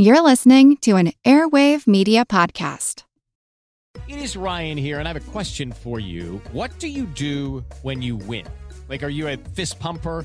You're listening to an Airwave Media Podcast. It is Ryan here, and I have a question for you. What do you do when you win? Like, are you a fist pumper?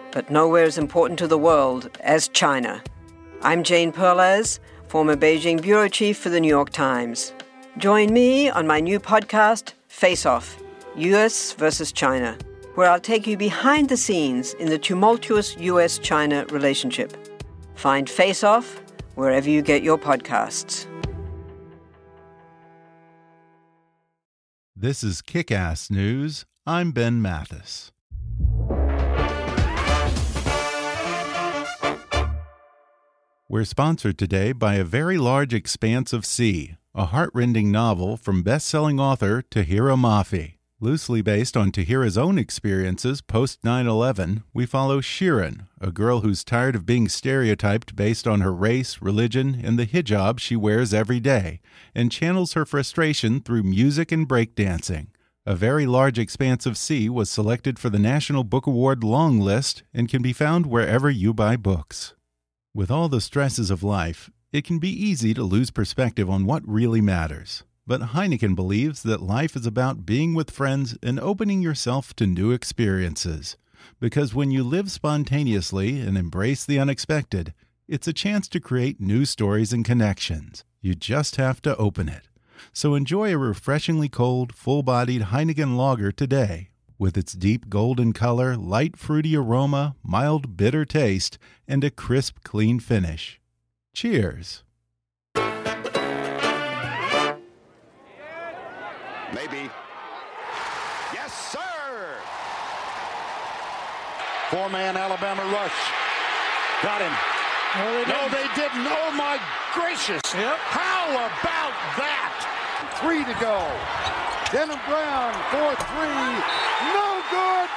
but nowhere as important to the world as China. I'm Jane Perlez, former Beijing bureau chief for the New York Times. Join me on my new podcast, Face Off US versus China, where I'll take you behind the scenes in the tumultuous US China relationship. Find Face Off wherever you get your podcasts. This is Kick Ass News. I'm Ben Mathis. We're sponsored today by A Very Large Expanse of Sea, a heartrending novel from best selling author Tahereh Mafi. Loosely based on Tahereh's own experiences post 9 11, we follow Shirin, a girl who's tired of being stereotyped based on her race, religion, and the hijab she wears every day, and channels her frustration through music and breakdancing. A Very Large Expanse of Sea was selected for the National Book Award long list and can be found wherever you buy books. With all the stresses of life, it can be easy to lose perspective on what really matters. But Heineken believes that life is about being with friends and opening yourself to new experiences. Because when you live spontaneously and embrace the unexpected, it's a chance to create new stories and connections. You just have to open it. So enjoy a refreshingly cold, full bodied Heineken lager today with its deep golden color, light fruity aroma, mild bitter taste, and a crisp, clean finish. Cheers! Maybe. Yes, sir! Four man Alabama rush. Got him. No, they didn't. Oh, my gracious. Yep. How about that? Three to go. Denham Brown for three. No good.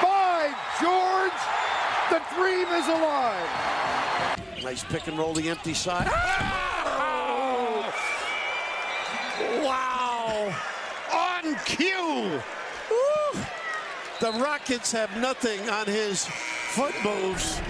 By George, the dream is alive. Nice pick and roll the empty side. Oh! Wow! On cue! Woo! The Rockets have nothing on his foot moves.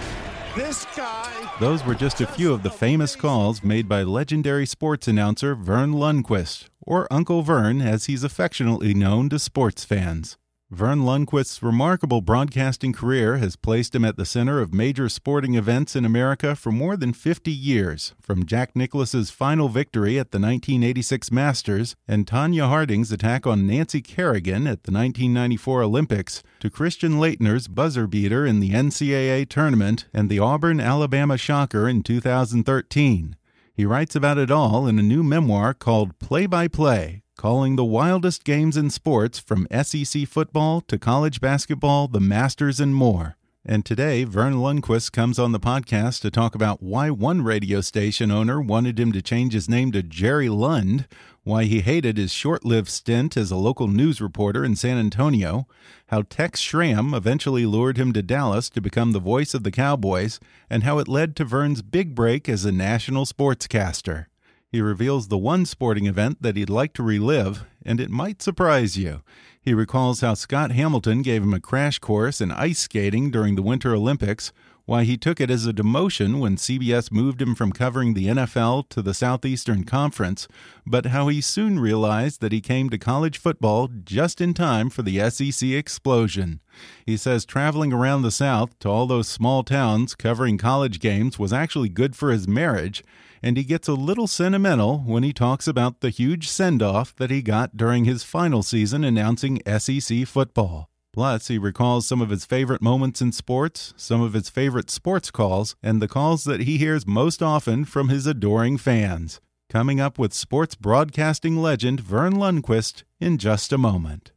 This guy. Those were just a few of the famous calls made by legendary sports announcer Verne Lundquist, or Uncle Verne as he's affectionately known to sports fans. Verne Lundquist's remarkable broadcasting career has placed him at the center of major sporting events in America for more than 50 years, from Jack Nicklaus's final victory at the 1986 Masters and Tonya Harding's attack on Nancy Kerrigan at the 1994 Olympics to Christian Laettner's buzzer beater in the NCAA tournament and the Auburn Alabama Shocker in 2013. He writes about it all in a new memoir called Play by Play calling the wildest games in sports from SEC football to college basketball, the Masters, and more. And today, Verne Lundquist comes on the podcast to talk about why one radio station owner wanted him to change his name to Jerry Lund, why he hated his short lived stint as a local news reporter in San Antonio, how Tex Schramm eventually lured him to Dallas to become the voice of the Cowboys, and how it led to Verne's big break as a national sportscaster. He reveals the one sporting event that he'd like to relive, and it might surprise you. He recalls how Scott Hamilton gave him a crash course in ice skating during the Winter Olympics, why he took it as a demotion when CBS moved him from covering the NFL to the Southeastern Conference, but how he soon realized that he came to college football just in time for the SEC explosion. He says traveling around the South to all those small towns covering college games was actually good for his marriage and he gets a little sentimental when he talks about the huge send off that he got during his final season announcing SEC football. Plus, he recalls some of his favorite moments in sports, some of his favorite sports calls, and the calls that he hears most often from his adoring fans. Coming up with sports broadcasting legend Verne Lundquist in just a moment.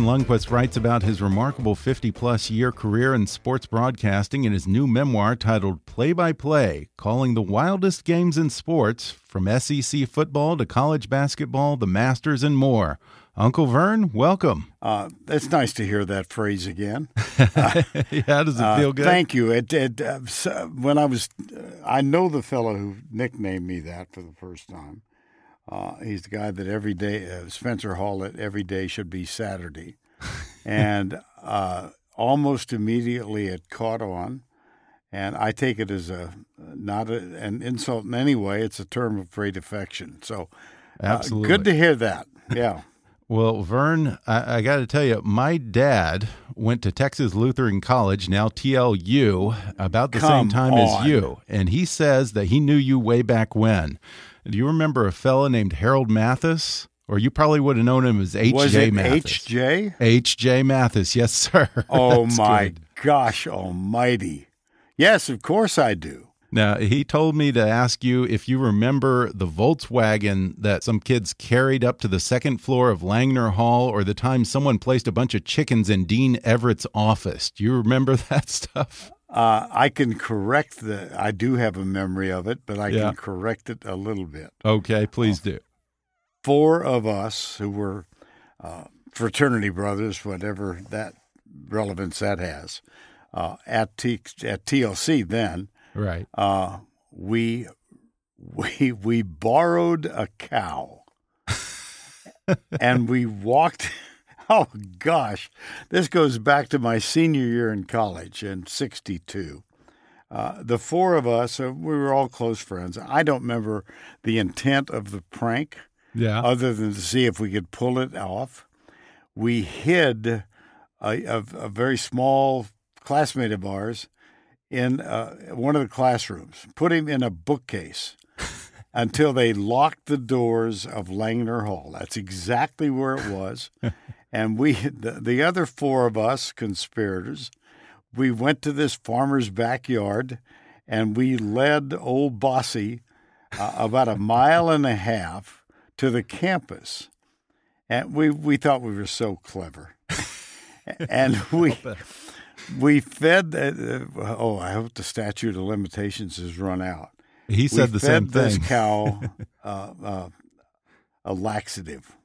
Verne Lundquist writes about his remarkable 50 plus year career in sports broadcasting in his new memoir titled Play by Play Calling the Wildest Games in Sports, from SEC football to college basketball, the Masters, and more. Uncle Verne, welcome. Uh, it's nice to hear that phrase again. How does it feel good? Uh, thank you. It, it uh, when I was, uh, I know the fellow who nicknamed me that for the first time. Uh, he's the guy that every day, uh, Spencer Hall, that every day should be Saturday. and uh, almost immediately it caught on. And I take it as a not a, an insult in any way. It's a term of great affection. So, uh, Absolutely. good to hear that. Yeah. Well, Verne, I, I got to tell you, my dad went to Texas Lutheran College, now TLU, about the Come same time on. as you. And he says that he knew you way back when. Do you remember a fella named Harold Mathis? Or you probably would have known him as H.J. Was it Mathis. H.J.? H.J. Mathis, yes, sir. Oh my good. gosh almighty. Yes, of course I do. Now, he told me to ask you if you remember the Volkswagen that some kids carried up to the second floor of Langner Hall or the time someone placed a bunch of chickens in Dean Everett's office. Do you remember that stuff? Uh, I can correct the. I do have a memory of it, but I Yeah. can correct it a little bit. Okay, please do. Four of us who were uh, fraternity brothers, whatever that relevance that has, uh, at T, at TLC then, Right. uh, we we we borrowed a cow, and we walked. Oh gosh, this goes back to my senior year in college in '62. Uh, the four of us, uh, we were all close friends. I don't remember the intent of the prank, Yeah. other than to see if we could pull it off. We hid a, a, a very small classmate of ours in uh, one of the classrooms, put him in a bookcase until they locked the doors of Langner Hall. That's exactly where it was. and we, the, the other four of us conspirators, we went to this farmer's backyard and we led old Bossy uh, about a mile and a half to the campus. And we, we thought we were so clever. and we we fed. Uh, oh, I hope the statute of limitations has run out. He said we the same this thing. cow uh, uh, a laxative,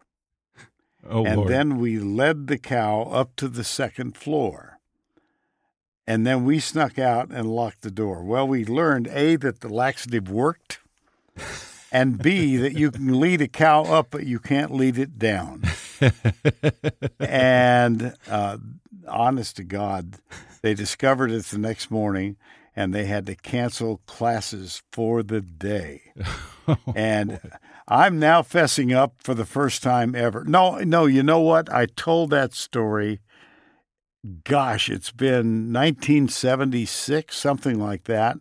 oh, and Lord. then we led the cow up to the second floor. And then we snuck out and locked the door. Well, we learned A, that the laxative worked, and B, that you can lead a cow up, but you can't lead it down. and uh, honest to God, they discovered it the next morning and they had to cancel classes for the day. and I'm now fessing up for the first time ever. No, no, you know what? I told that story. Gosh, it's been 1976, something like that.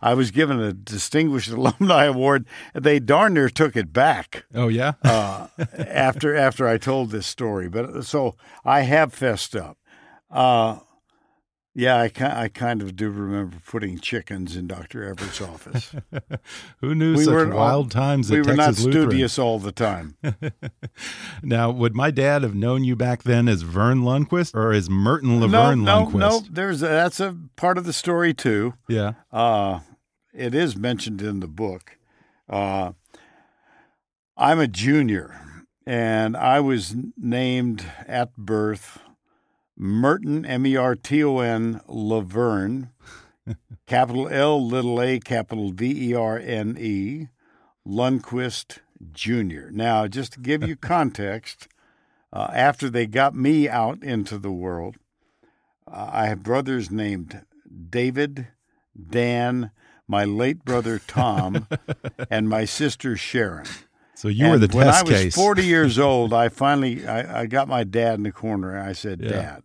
I was given a Distinguished Alumni Award. They darn near took it back oh, yeah? uh, after after I told this story. But so I have fessed up. Uh, yeah, I, I kind of do remember putting chickens in Dr. Everett's office. Who knew we such wild times we were not Lutheran? studious all the time. Now, would my dad have known you back then as Verne Lundquist or as Merton no, Laverne no, Lundquist? no. There's a, that's a part of the story too. Yeah. Uh, it is mentioned in the book. Uh, I'm a junior, and I was named at birth Merton, M E R T O N, Laverne, capital L, little a, capital V E R N E, Lundquist Jr. Now, just to give you context, uh, after they got me out into the world, uh, I have brothers named David, Dan, my late brother Tom, and my sister Sharon. So you were the And when test I was case. 40 years old, I finally I, I got my dad in the corner and I said, Yeah. "Dad,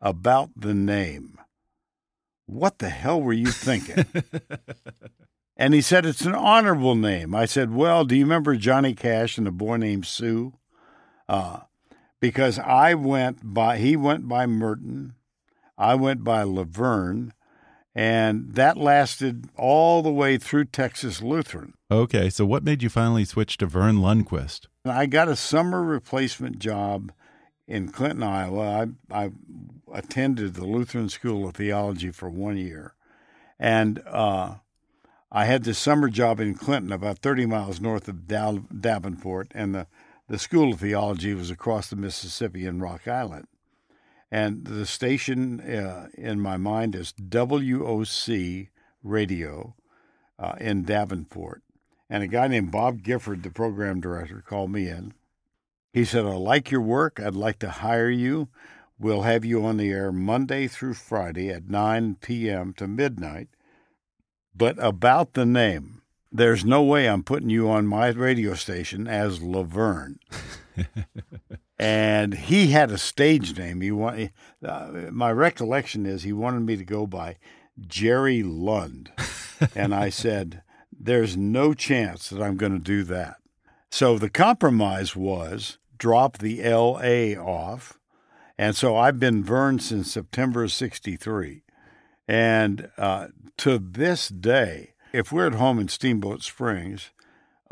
about the name. What the hell were you thinking?" and he said, "It's an honorable name." I said, "Well, do you remember Johnny Cash and a boy named Sue?" Uh, because I went by he went by Merton, I went by Laverne, and that lasted all the way through Texas Lutheran. Okay, so what made you finally switch to Verne Lundquist? I got a summer replacement job in Clinton, Iowa. I, I attended the Lutheran School of Theology for one year, and uh, I had this summer job in Clinton, about 30 miles north of Davenport, and the, the School of Theology was across the Mississippi in Rock Island. And the station uh, in my mind is WOC Radio uh, in Davenport. And a guy named Bob Gifford, the program director, called me in. He said, I like your work. I'd like to hire you. We'll have you on the air Monday through Friday at 9 p.m. to midnight. But about the name, there's no way I'm putting you on my radio station as Laverne. and he had a stage name. He want, uh, my recollection is he wanted me to go by Jerry Lund. and I said, There's no chance that I'm going to do that. So the compromise was drop the LA off. And so I've been Verne since September of 63. And uh, to this day, if we're at home in Steamboat Springs,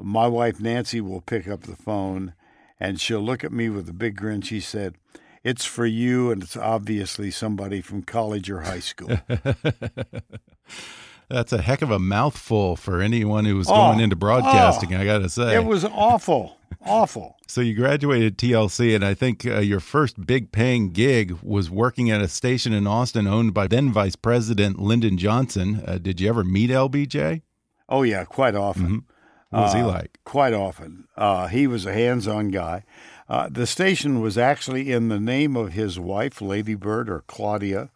my wife Nancy will pick up the phone and she'll look at me with a big grin. She said, It's for you, and it's obviously somebody from college or high school. That's a heck of a mouthful for anyone who was oh, going into broadcasting, oh, I got to say. It was awful. awful. So you graduated TLC, and I think uh, your first big paying gig was working at a station in Austin owned by then Vice President Lyndon Johnson. Uh, did you ever meet LBJ? Oh, yeah, quite often. Mm -hmm. What was he uh, like? Quite often. Uh, he was a hands on guy. Uh, the station was actually in the name of his wife, Lady Bird or Claudia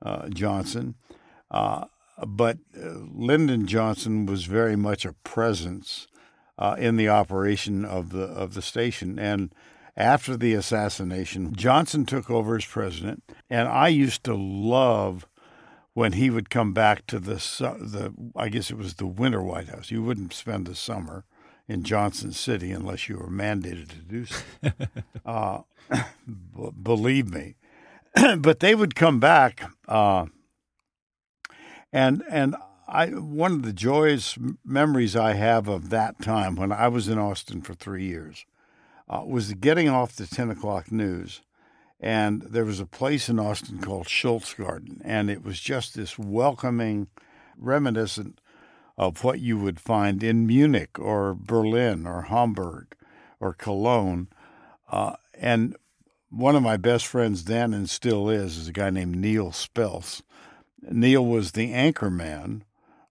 uh, Johnson. Uh, but uh, Lyndon Johnson was very much a presence in the operation of the of the station. And after the assassination, Johnson took over as president, and I used to love when he would come back to the the I guess it was the winter White House. You wouldn't spend the summer in Johnson City unless you were mandated to do so. uh, b- believe me, but they would come back, uh, and and I one of the joyous memories I have of that time when I was in Austin for three years uh, was getting off the ten o'clock news and there was a place in Austin called Scholz Garden, and it was just this welcoming, reminiscent of what you would find in Munich or Berlin or Hamburg or Cologne. Uh, and one of my best friends then and still is is a guy named Neil Spelce. Neil was the anchor man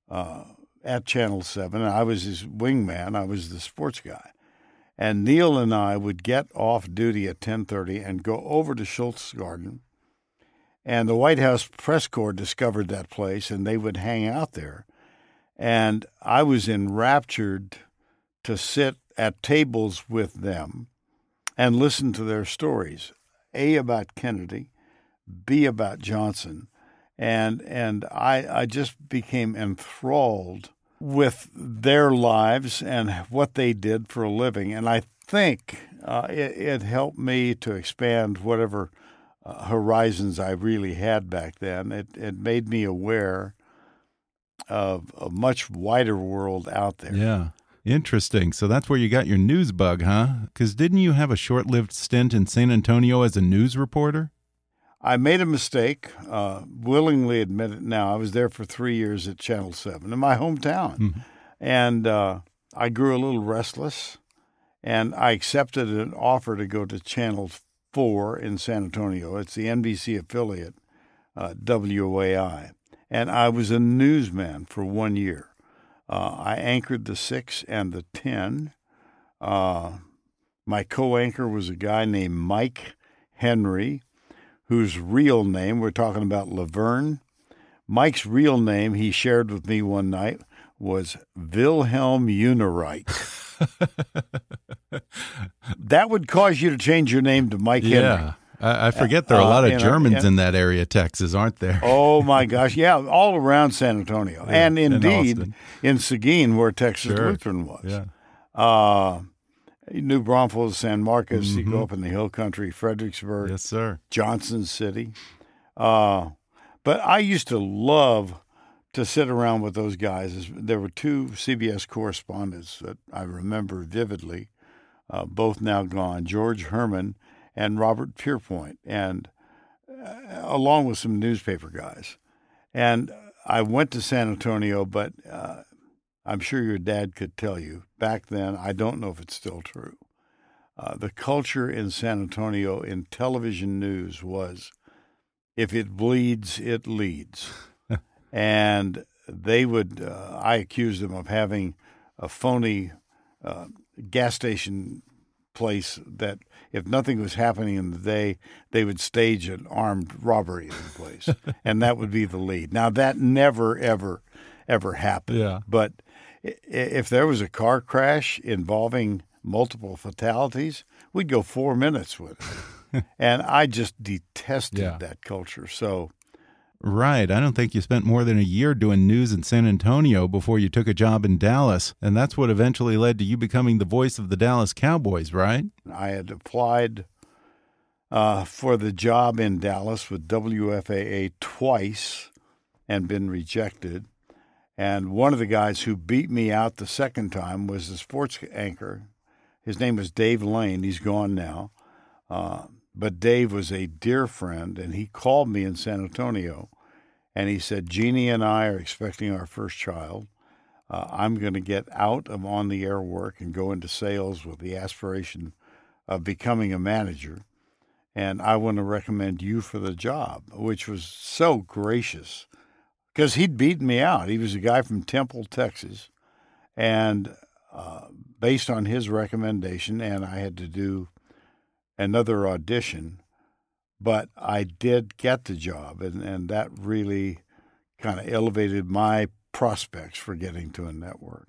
uh, at Channel 7. I was his wingman. I was the sports guy. And Neil and I would get off duty at 10:30 and go over to Scholz Garden. And the White House press corps discovered that place and they would hang out there. And I was enraptured to sit at tables with them and listen to their stories. A about Kennedy, B about Johnson. And and I I just became enthralled with their lives and what they did for a living. And I think uh, it, it, helped me to expand whatever uh, horizons I really had back then. It, it made me aware of a much wider world out there. Yeah. Interesting. So that's where you got your news bug, huh? Because didn't you have a short lived stint in San Antonio as a news reporter? I made a mistake, uh, willingly admit it now. I was there for three years at Channel 7 in my hometown. Mm-hmm. And uh, I grew a little restless, and I accepted an offer to go to Channel 4 in San Antonio. It's the NBC affiliate, uh, WOAI. And I was a newsman for one year. Uh, I anchored the 6 and the 10. Uh, my co anchor was a guy named Mike Henry whose real name, we're talking about Laverne. Mike's real name, he shared with me one night, was Wilhelm Uneright. that would cause you to change your name to Mike yeah. Henry. I, forget there are a lot of uh, Germans in that area, Texas, aren't there? oh my gosh, yeah, all around San Antonio, yeah, and indeed in Seguin, where Texas sure. Lutheran was. Yeah. Uh, New Braunfels, San Marcos, mm-hmm. you go mm-hmm. up in the hill country, Fredericksburg. Yes, sir. Johnson City. Uh, but I used to love to sit around with those guys. There were two CBS correspondents that I remember vividly, uh, both now gone George Herman and Robert Pierpoint, and uh, along with some newspaper guys. And I went to San Antonio, but uh, I'm sure your dad could tell you back then. I don't know if it's still true. Uh, the culture in San Antonio in television news was if it bleeds, it leads. and they would, uh, I accused them of having a phony uh, gas station place that if nothing was happening in the day, they would stage an armed robbery in the place. and that would be the lead. Now, that never, ever, ever happened. Yeah. But if there was a car crash involving multiple fatalities, we'd go four minutes with it. and I just detested Yeah. that culture. So, Right. I don't think you spent more than a year doing news in San Antonio before you took a job in Dallas. And that's what eventually led to you becoming the voice of the Dallas Cowboys, right? I had applied uh, for the job in Dallas with WFAA twice and been rejected. And one of the guys who beat me out the second time was the sports anchor. His name was Dave Lane. He's gone now. Uh, but Dave was a dear friend, and he called me in San Antonio and he said, Jeannie and I are expecting our first child. Uh, I'm going to get out of on the air work and go into sales with the aspiration of becoming a manager. And I want to recommend you for the job, which was so gracious because he'd beaten me out. He was a guy from Temple, Texas. And uh, based on his recommendation, and I had to do another audition, but I did get the job, and, and that really kind of elevated my prospects for getting to a network.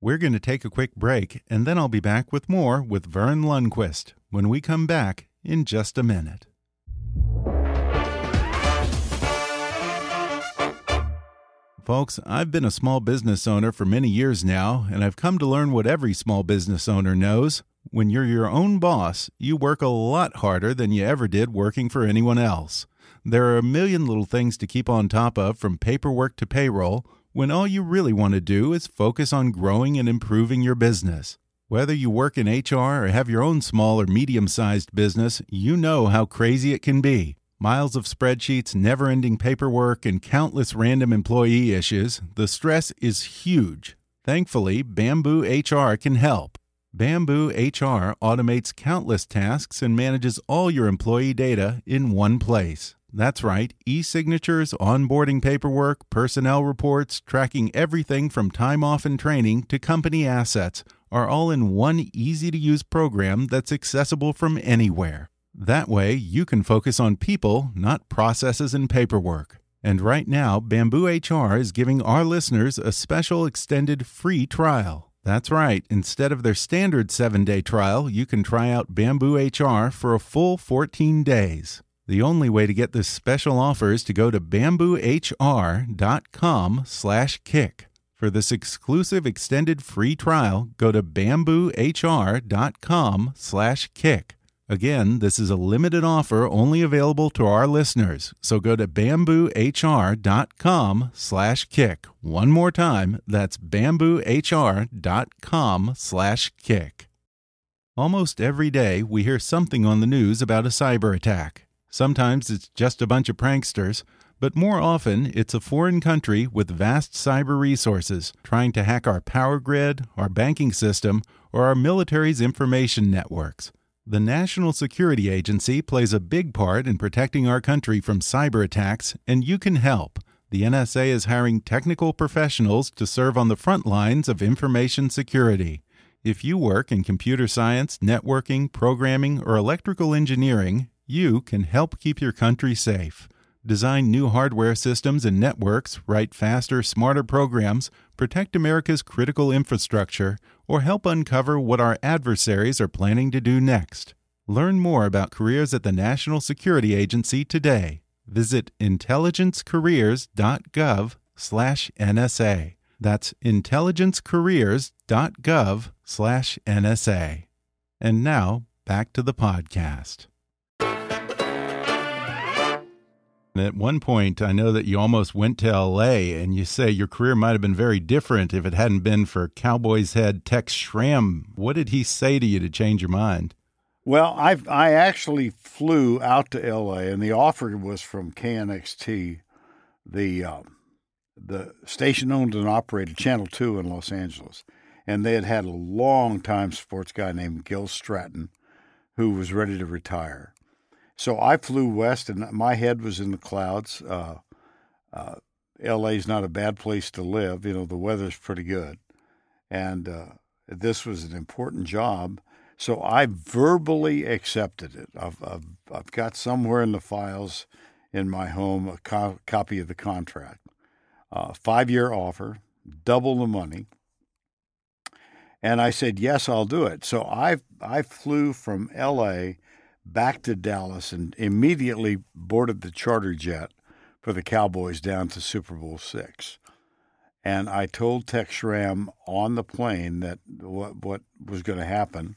We're going to take a quick break, and then I'll be back with more with Verne Lundquist when we come back in just a minute. Folks, I've been a small business owner for many years now, and I've come to learn what every small business owner knows. When you're your own boss, you work a lot harder than you ever did working for anyone else. There are a million little things to keep on top of, from paperwork to payroll, when all you really want to do is focus on growing and improving your business. Whether you work in HR or have your own small or medium sized business, you know how crazy it can be. Miles of spreadsheets, never ending paperwork, and countless random employee issues, the stress is huge. Thankfully, Bamboo HR can help. Bamboo HR automates countless tasks and manages all your employee data in one place. That's right, e signatures, onboarding paperwork, personnel reports, tracking everything from time off and training to company assets are all in one easy to use program that's accessible from anywhere. That way, you can focus on people, not processes and paperwork. And right now, Bamboo HR is giving our listeners a special extended free trial. That's right, instead of their standard seven day trial, you can try out Bamboo HR for a full 14 days. The only way to get this special offer is to go to bamboohr.com slash kick. For this exclusive extended free trial, go to bamboohr.com slash kick. Again, this is a limited offer only available to our listeners. So go to bamboohr.com slash kick. One more time, that's bamboohr.com slash kick. Almost every day, we hear something on the news about a cyber attack. Sometimes it's just a bunch of pranksters, but more often it's a foreign country with vast cyber resources trying to hack our power grid, our banking system, or our military's information networks. The National Security Agency plays a big part in protecting our country from cyber attacks, and you can help. The NSA is hiring technical professionals to serve on the front lines of information security. If you work in computer science, networking, programming, or electrical engineering, you can help keep your country safe. Design new hardware systems and networks, write faster, smarter programs, protect America's critical infrastructure, or help uncover what our adversaries are planning to do next. Learn more about careers at the National Security Agency today. Visit intelligencecareers.gov/nsa. That's intelligencecareers.gov/nsa. And now, back to the podcast. At one point, I know that you almost went to LA, and you say your career might have been very different if it hadn't been for Cowboys head Tex Schramm. What did he say to you to change your mind? Well, I I actually flew out to L.A. and the offer was from KNXT, the uh, the station owned and operated Channel Two in Los Angeles, and they had had a long time sports guy named Gil Stratton, who was ready to retire. So I flew west, and my head was in the clouds. Uh, uh, L.A. is not a bad place to live. You know, the weather's pretty good, and uh, this was an important job so I verbally accepted it. I've, I've, I've got somewhere in the files in my home a co- copy of the contract. Uh, five year offer, double the money. And I said, yes, I'll do it. So I, I flew from LA back to Dallas and immediately boarded the charter jet for the Cowboys down to Super Bowl six. And I told Tex Schramm on the plane that what, what was going to happen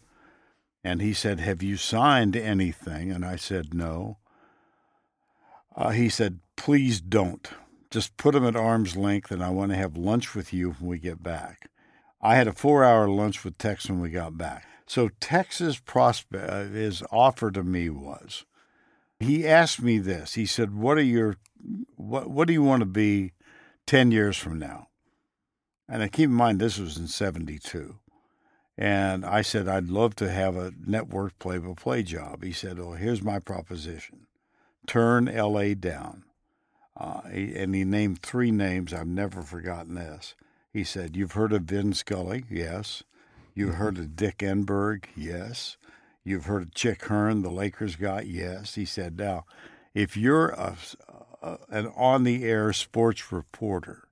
and he said, Have you signed anything? And I said, No. Uh, he said, Please don't. Just put him at arm's length, and I want to have lunch with you when we get back. I had a four hour lunch with Tex when we got back. So Texas prospect, his offer to me was, he asked me this. He said, "What are your, what, what do you want to be, ten years from now?" And I keep in mind this was in '72. And I said, I'd love to have a network play by play job. He said, "Oh, here's my proposition turn LA down. Uh, and he named three names. I've never forgotten this. He said, You've heard of Vin Scully? Yes. You've mm-hmm. heard of Dick Enberg? Yes. You've heard of Chick Hearn, the Lakers guy? Yes. He said, Now, if you're a, a, an on the air sports reporter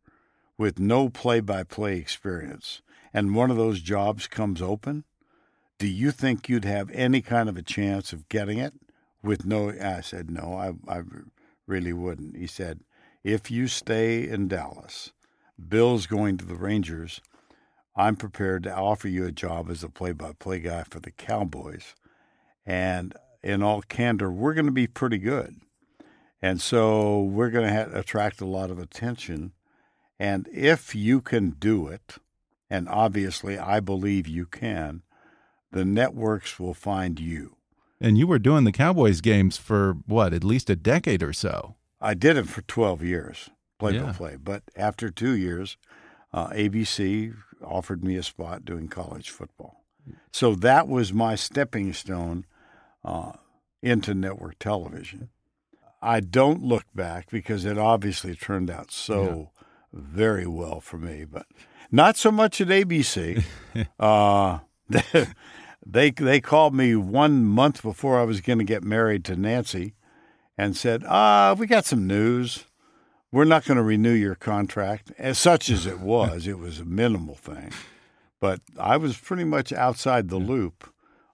with no play by play experience, and one of those jobs comes open, do you think you'd have any kind of a chance of getting it with no? I said, no, I, I really wouldn't. He said, if you stay in Dallas, Bill's going to the Rangers. I'm prepared to offer you a job as a play by play guy for the Cowboys. And in all candor, we're going to be pretty good. And so we're going to attract a lot of attention. And if you can do it, and obviously I believe you can, the networks will find you. And you were doing the Cowboys games for what, at least a decade or so? I did it for 12 years, play by play. But after two years, uh, ABC offered me a spot doing college football. So that was my stepping stone uh, into network television. I don't look back because it obviously turned out so yeah. very well for me. But not so much at ABC. uh, they they called me one month before I was going to get married to Nancy, and said, "Ah, uh, we got some news. We're not going to renew your contract." As such as it was, it was a minimal thing, but I was pretty much outside the loop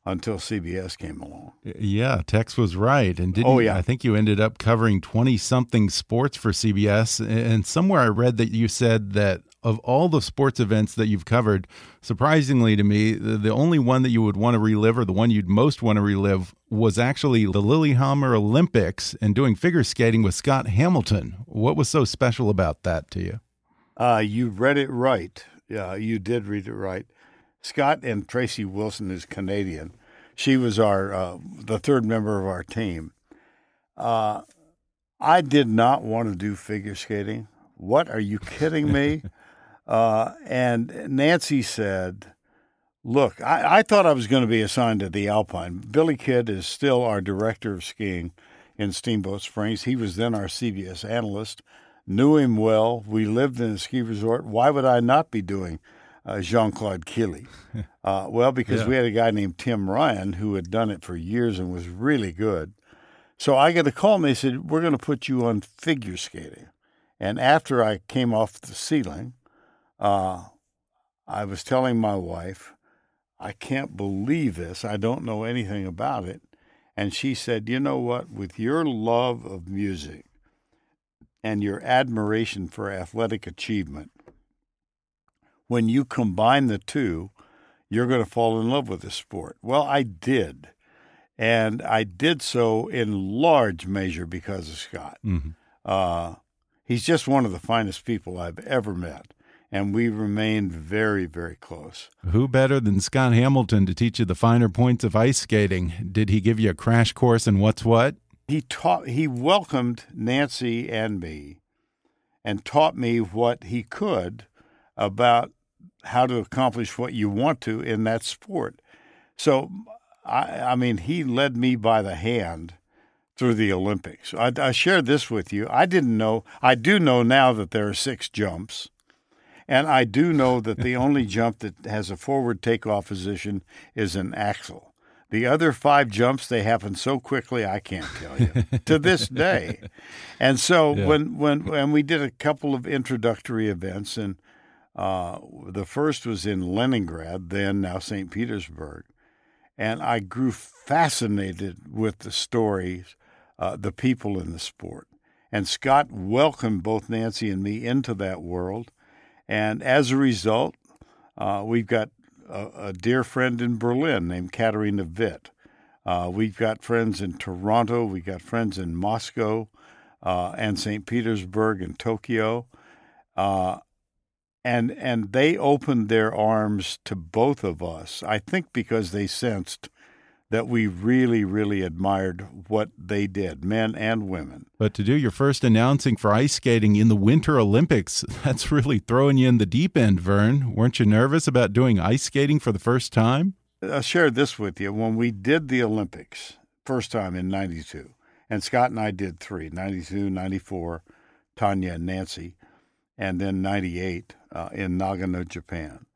until CBS came along. Yeah, Tex was right, and didn't oh yeah, I think you ended up covering twenty something sports for CBS, and somewhere I read that you said that of all the sports events that you've covered, surprisingly to me, the, the only one that you would want to relive or the one you'd most want to relive was actually the Lillehammer Olympics and doing figure skating with Scott Hamilton. What was so special about that to you? Uh, you read it right. Yeah, you did read it right. Scott and Tracy Wilson is Canadian. She was our uh, the third member of our team. Uh, I did not want to do figure skating. What are you kidding me? Uh, and Nancy said, Look, I, I thought I was going to be assigned to the Alpine. Billy Kidd is still our director of skiing in Steamboat Springs. He was then our CBS analyst, knew him well. We lived in a ski resort. Why would I not be doing uh, Jean Claude Killy? Uh, well, because yeah. we had a guy named Tim Ryan who had done it for years and was really good. So I got a call and they said, We're going to put you on figure skating. And after I came off the ceiling, uh, I was telling my wife, I can't believe this. I don't know anything about it. And she said, You know what? With your love of music and your admiration for athletic achievement, when you combine the two, you're going to fall in love with the sport. Well, I did. And I did so in large measure because of Scott. Mm-hmm. Uh, he's just one of the finest people I've ever met and we remained very, very close. Who better than Scott Hamilton to teach you the finer points of ice skating? Did he give you a crash course in what's what? He taught. He welcomed Nancy and me, and taught me what he could about how to accomplish what you want to in that sport. So, I, I mean, he led me by the hand through the Olympics. I, I shared this with you. I didn't know. I do know now that there are six jumps. And I do know that the only jump that has a forward takeoff position is an Axel. The other five jumps they happen so quickly I can't tell you to this day. And so Yeah. when when when we did a couple of introductory events, and uh, the first was in Leningrad, then now St. Petersburg, and I grew fascinated with the stories, uh, the people in the sport. And Scott welcomed both Nancy and me into that world. And as a result, uh, we've got a, a dear friend in Berlin named Katarina Witt. Uh, we've got friends in Toronto. We've got friends in Moscow uh, and St. Petersburg and Tokyo. Uh, and and they opened their arms to both of us. I think because they sensed that we really, really admired what they did, men and women. But to do your first announcing for ice skating in the Winter Olympics, that's really throwing you in the deep end, Verne. Weren't you nervous about doing ice skating for the first time? I shared this with you when we did the Olympics first time in 92. And Scott and I did three 92, 94, Tonya and Nancy, and then 98 uh, in Nagano, Japan.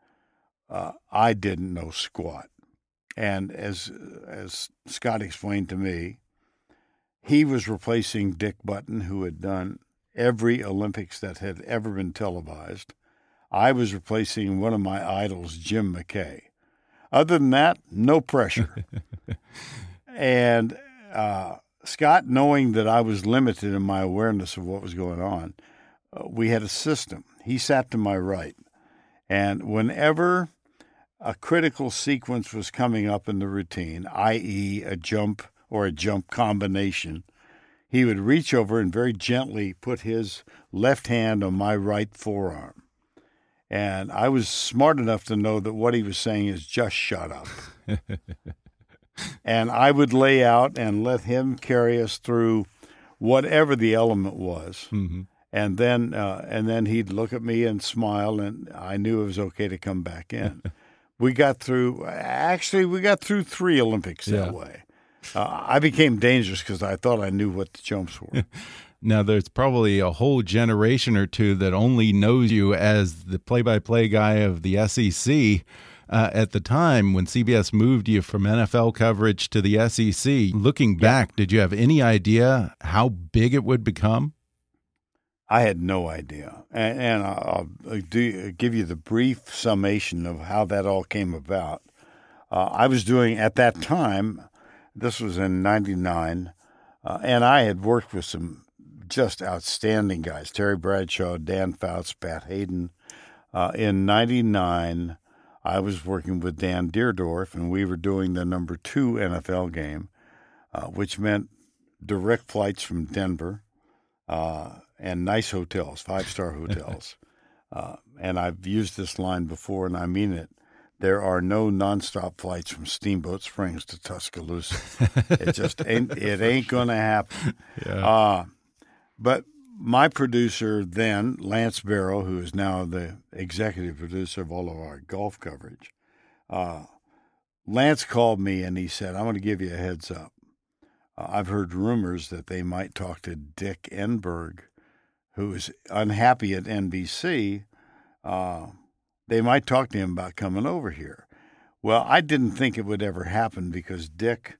Uh, I didn't know squat. And as, as Scott explained to me, he was replacing Dick Button, who had done every Olympics that had ever been televised. I was replacing one of my idols, Jim McKay. Other than that, no pressure. and uh, Scott, knowing that I was limited in my awareness of what was going on, uh, we had a system. He sat to my right. And whenever a critical sequence was coming up in the routine, i.e., a jump or a jump combination, he would reach over and very gently put his left hand on my right forearm. And I was smart enough to know that what he was saying is just shut up. and I would lay out and let him carry us through whatever the element was. And then, uh, and then he'd look at me and smile, and I knew it was okay to come back in. we got through. Actually, we got through three Olympics that way. Uh, I became dangerous because I thought I knew what the jumps were. Now, there's probably a whole generation or two that only knows you as the play by play guy of the SEC. Uh, at the time when CBS moved you from NFL coverage to the SEC, looking back, did you have any idea how big it would become? I had no idea, and, and I'll I'll do, give you the brief summation of how that all came about. Uh, I was doing at that time. This was in '99, uh, and I had worked with some just outstanding guys: Terry Bradshaw, Dan Fouts, Pat Haden. Uh, in '99, I was working with Dan Dierdorf, and we were doing the number two NFL game, uh, which meant direct flights from Denver uh, and nice hotels, five star hotels. uh, and I've used this line before, and I mean it. There are no nonstop flights from Steamboat Springs to Tuscaloosa. it just ain't. It ain't gonna happen. Uh, but my producer then, Lance Barrow, who is now the executive producer of all of our golf coverage, uh, Lance called me and he said, "I'm going to give you a heads up. Uh, I've heard rumors that they might talk to Dick Enberg, who is unhappy at NBC. Uh, they might talk to him about coming over here. Well, I didn't think it would ever happen because Dick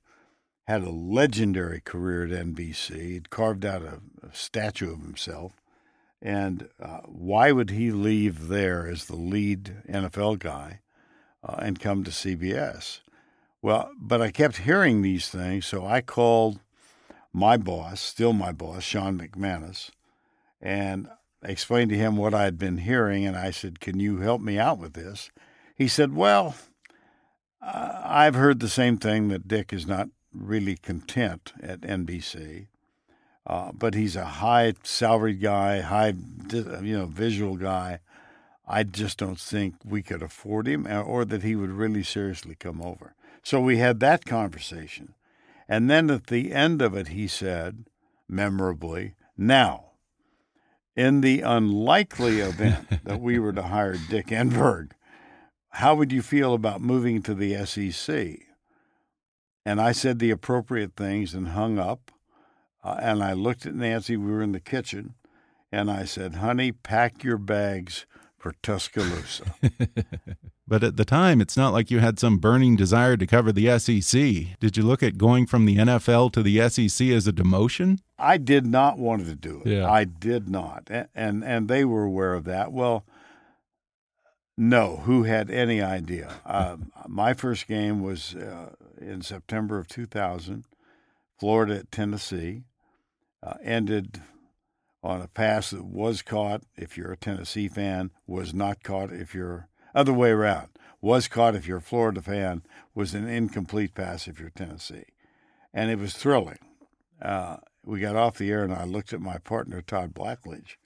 had a legendary career at NBC. He'd carved out a, a statue of himself. And uh, why would he leave there as the lead NFL guy uh, and come to CBS? Well, but I kept hearing these things, so I called my boss, still my boss, Sean McManus, and I explained to him what I had been hearing, and I said, "Can you help me out with this?" He said, "Well, uh, I've heard the same thing that Dick is not really content at NBC, uh, but he's a high salaried guy, high you know visual guy, I just don't think we could afford him uh, or that he would really seriously come over. So we had that conversation. And then at the end of it, he said, memorably, Now, in the unlikely event that we were to hire Dick Enberg, how would you feel about moving to the SEC? And I said the appropriate things and hung up. Uh, and I looked at Nancy. We were in the kitchen. And I said, honey, pack your bags for Tuscaloosa. but at the time, it's not like you had some burning desire to cover the SEC. Did you look at going from the NFL to the SEC as a demotion? I did not want to do it. Yeah. I did not. And and they were aware of that. Well, no, who had any idea? Um, my first game was uh, in September of 2000, Florida at Tennessee. Uh, ended on a pass that was caught if you're a Tennessee fan, was not caught if you're other way around. Was caught if you're a Florida fan, was an incomplete pass if you're Tennessee. And it was thrilling. Uh, we got off the air and I looked at my partner, Todd Blackledge,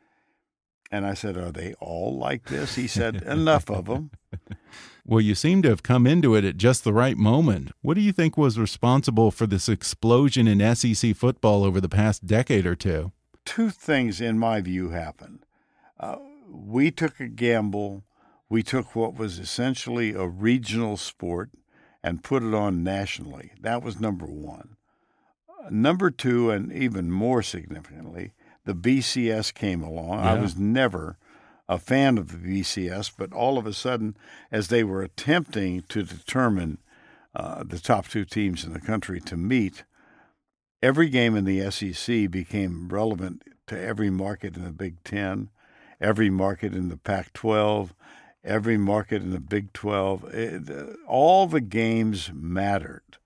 and I said, Are they all like this? He said, Enough of them. Well, you seem to have come into it at just the right moment. What do you think was responsible for this explosion in SEC football over the past decade or two? two things, in my view, happened. Uh, we took a gamble. We took what was essentially a regional sport and put it on nationally. That was number one. Number two, and even more significantly, the BCS came along. I was never a fan of the BCS, but all of a sudden, as they were attempting to determine uh, the top two teams in the country to meet, every game in the SEC became relevant to every market in the Big Ten, every market in the Pac 12, every market in the Big 12. It, uh, all the games mattered.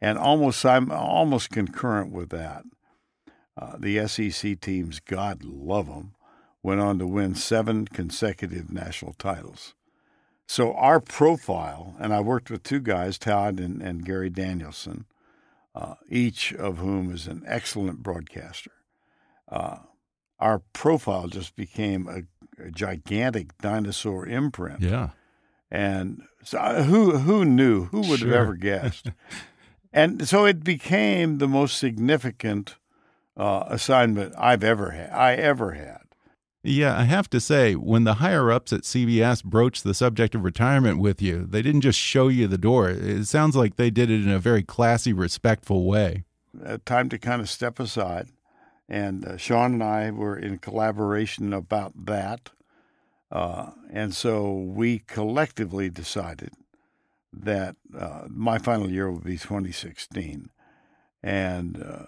And almost, I'm almost concurrent with that. Uh, the SEC teams, God love them, went on to win seven consecutive national titles. So our profile, and I worked with two guys, Todd and, and Gary Danielson, uh, each of whom is an excellent broadcaster. Uh, our profile just became a, a gigantic dinosaur imprint. Yeah. And so uh, who who knew? Who would have ever guessed? and so it became the most significant uh, assignment I've ever had. I ever had. Yeah, I have to say, when the higher ups at CBS broached the subject of retirement with you, they didn't just show you the door. It sounds like they did it in a very classy, respectful way. uh, time to kind of step aside. And uh, Sean and I were in collaboration about that. Uh, and so we collectively decided that uh, my final year would be 2016. And uh,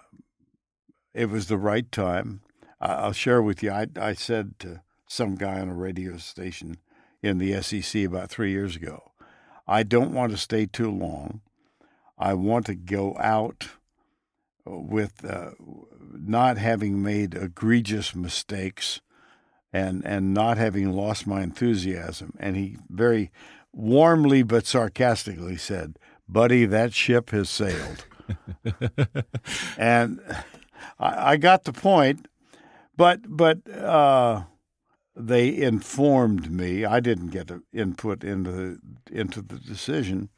it was the right time. I- I'll share with you, I, I said to some guy on a radio station in the SEC about three years ago, I don't want to stay too long. I want to go out with uh, not having made egregious mistakes and and not having lost my enthusiasm. And he very warmly but sarcastically said, "Buddy, that ship has sailed." and I, I got the point, but but uh, they informed me. I didn't get input into the, into the decision,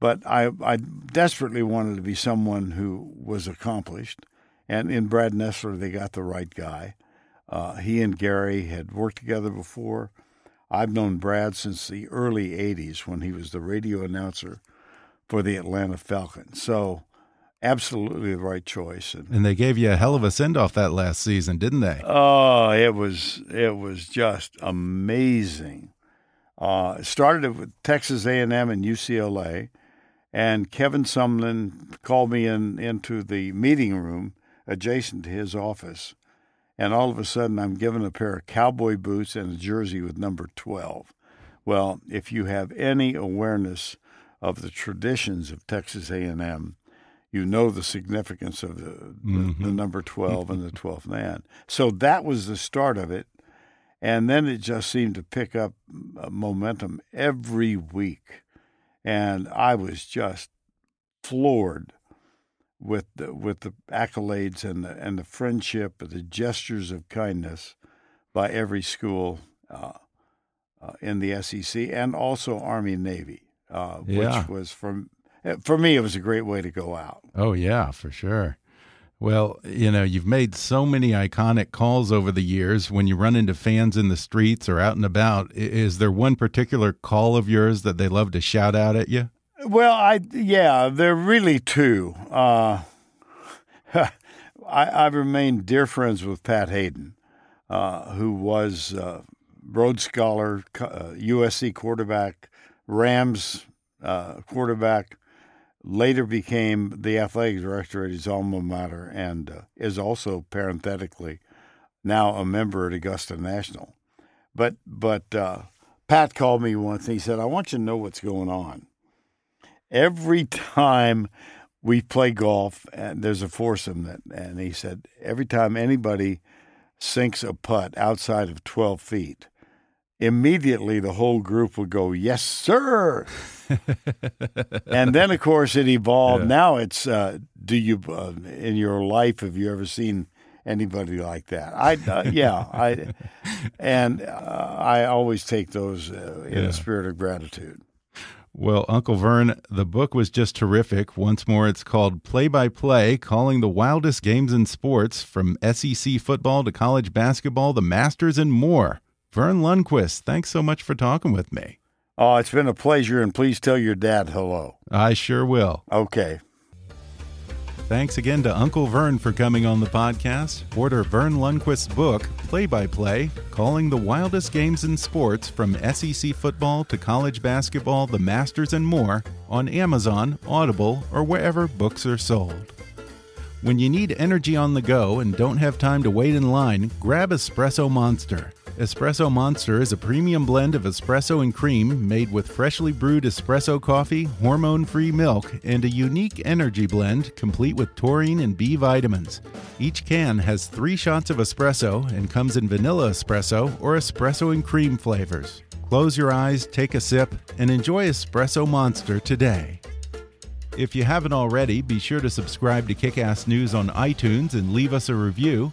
but I I desperately wanted to be someone who was accomplished, and in Brad Nessler they got the right guy. Uh, he and Gary had worked together before. I've known Brad since the early '80s when he was the radio announcer for the Atlanta Falcons. So, absolutely the right choice. And And they gave you a hell of a send off that last season, didn't they? Oh, it was it was just amazing. Uh, it started with Texas A&M and UCLA, and Kevin Sumlin called me in into the meeting room adjacent to his office, and all of a sudden I'm given a pair of cowboy boots and a jersey with number twelve. Well, if you have any awareness of the traditions of Texas A&M, you know the significance of the, the, the mm-hmm. number 12 and the 12th man. So that was the start of it. And then it just seemed to pick up momentum every week. And I was just floored with the, with the accolades and the, and the friendship, and the gestures of kindness by every school. Uh, uh, in the SEC and also Army and Navy, uh, Yeah. which was from for me it was a great way to go out. Oh, yeah, for sure. Well, you know, you've made so many iconic calls over the years. When you run into fans in the streets or out and about, is there one particular call of yours that they love to shout out at you? Well, I yeah, there are really two. Uh, I, I've remained dear friends with Pat Haden, uh, who was uh, Rhodes Scholar, uh, USC quarterback, Rams uh, quarterback. Later became the athletic director at his alma mater, and uh, is also parenthetically now a member at Augusta National. But but uh, Pat called me once and he said, "I want you to know what's going on." Every time we play golf, and there's a foursome that, and he said every time anybody sinks a putt outside of 12 feet, immediately the whole group would go, "Yes, sir." and then, of course, it evolved. Yeah. Now it's, uh, do you uh, in your life have you ever seen? Anybody like that? I uh, yeah, I and uh, I always take those uh, in Yeah. a spirit of gratitude. Well, Uncle Verne, the book was just terrific. Once more, it's called Play by Play Calling the Wildest Games in Sports from SEC football to college basketball, the Masters, and more. Verne Lundquist, thanks so much for talking with me. Oh, it's been a pleasure, and please tell your dad hello. I sure will. Okay. Thanks again to Uncle Verne for coming on the podcast. Order Verne Lundquist's book, Play by Play Calling the Wildest Games in Sports from SEC football to college basketball, the Masters, and more on Amazon, Audible, or wherever books are sold. When you need energy on the go and don't have time to wait in line, grab Espresso Monster. Espresso Monster is a premium blend of espresso and cream made with freshly brewed espresso coffee, hormone free milk, and a unique energy blend complete with taurine and B vitamins. Each can has three shots of espresso and comes in vanilla espresso or espresso and cream flavors. Close your eyes, take a sip, and enjoy Espresso Monster today. If you haven't already, be sure to subscribe to Kickass News on iTunes and leave us a review.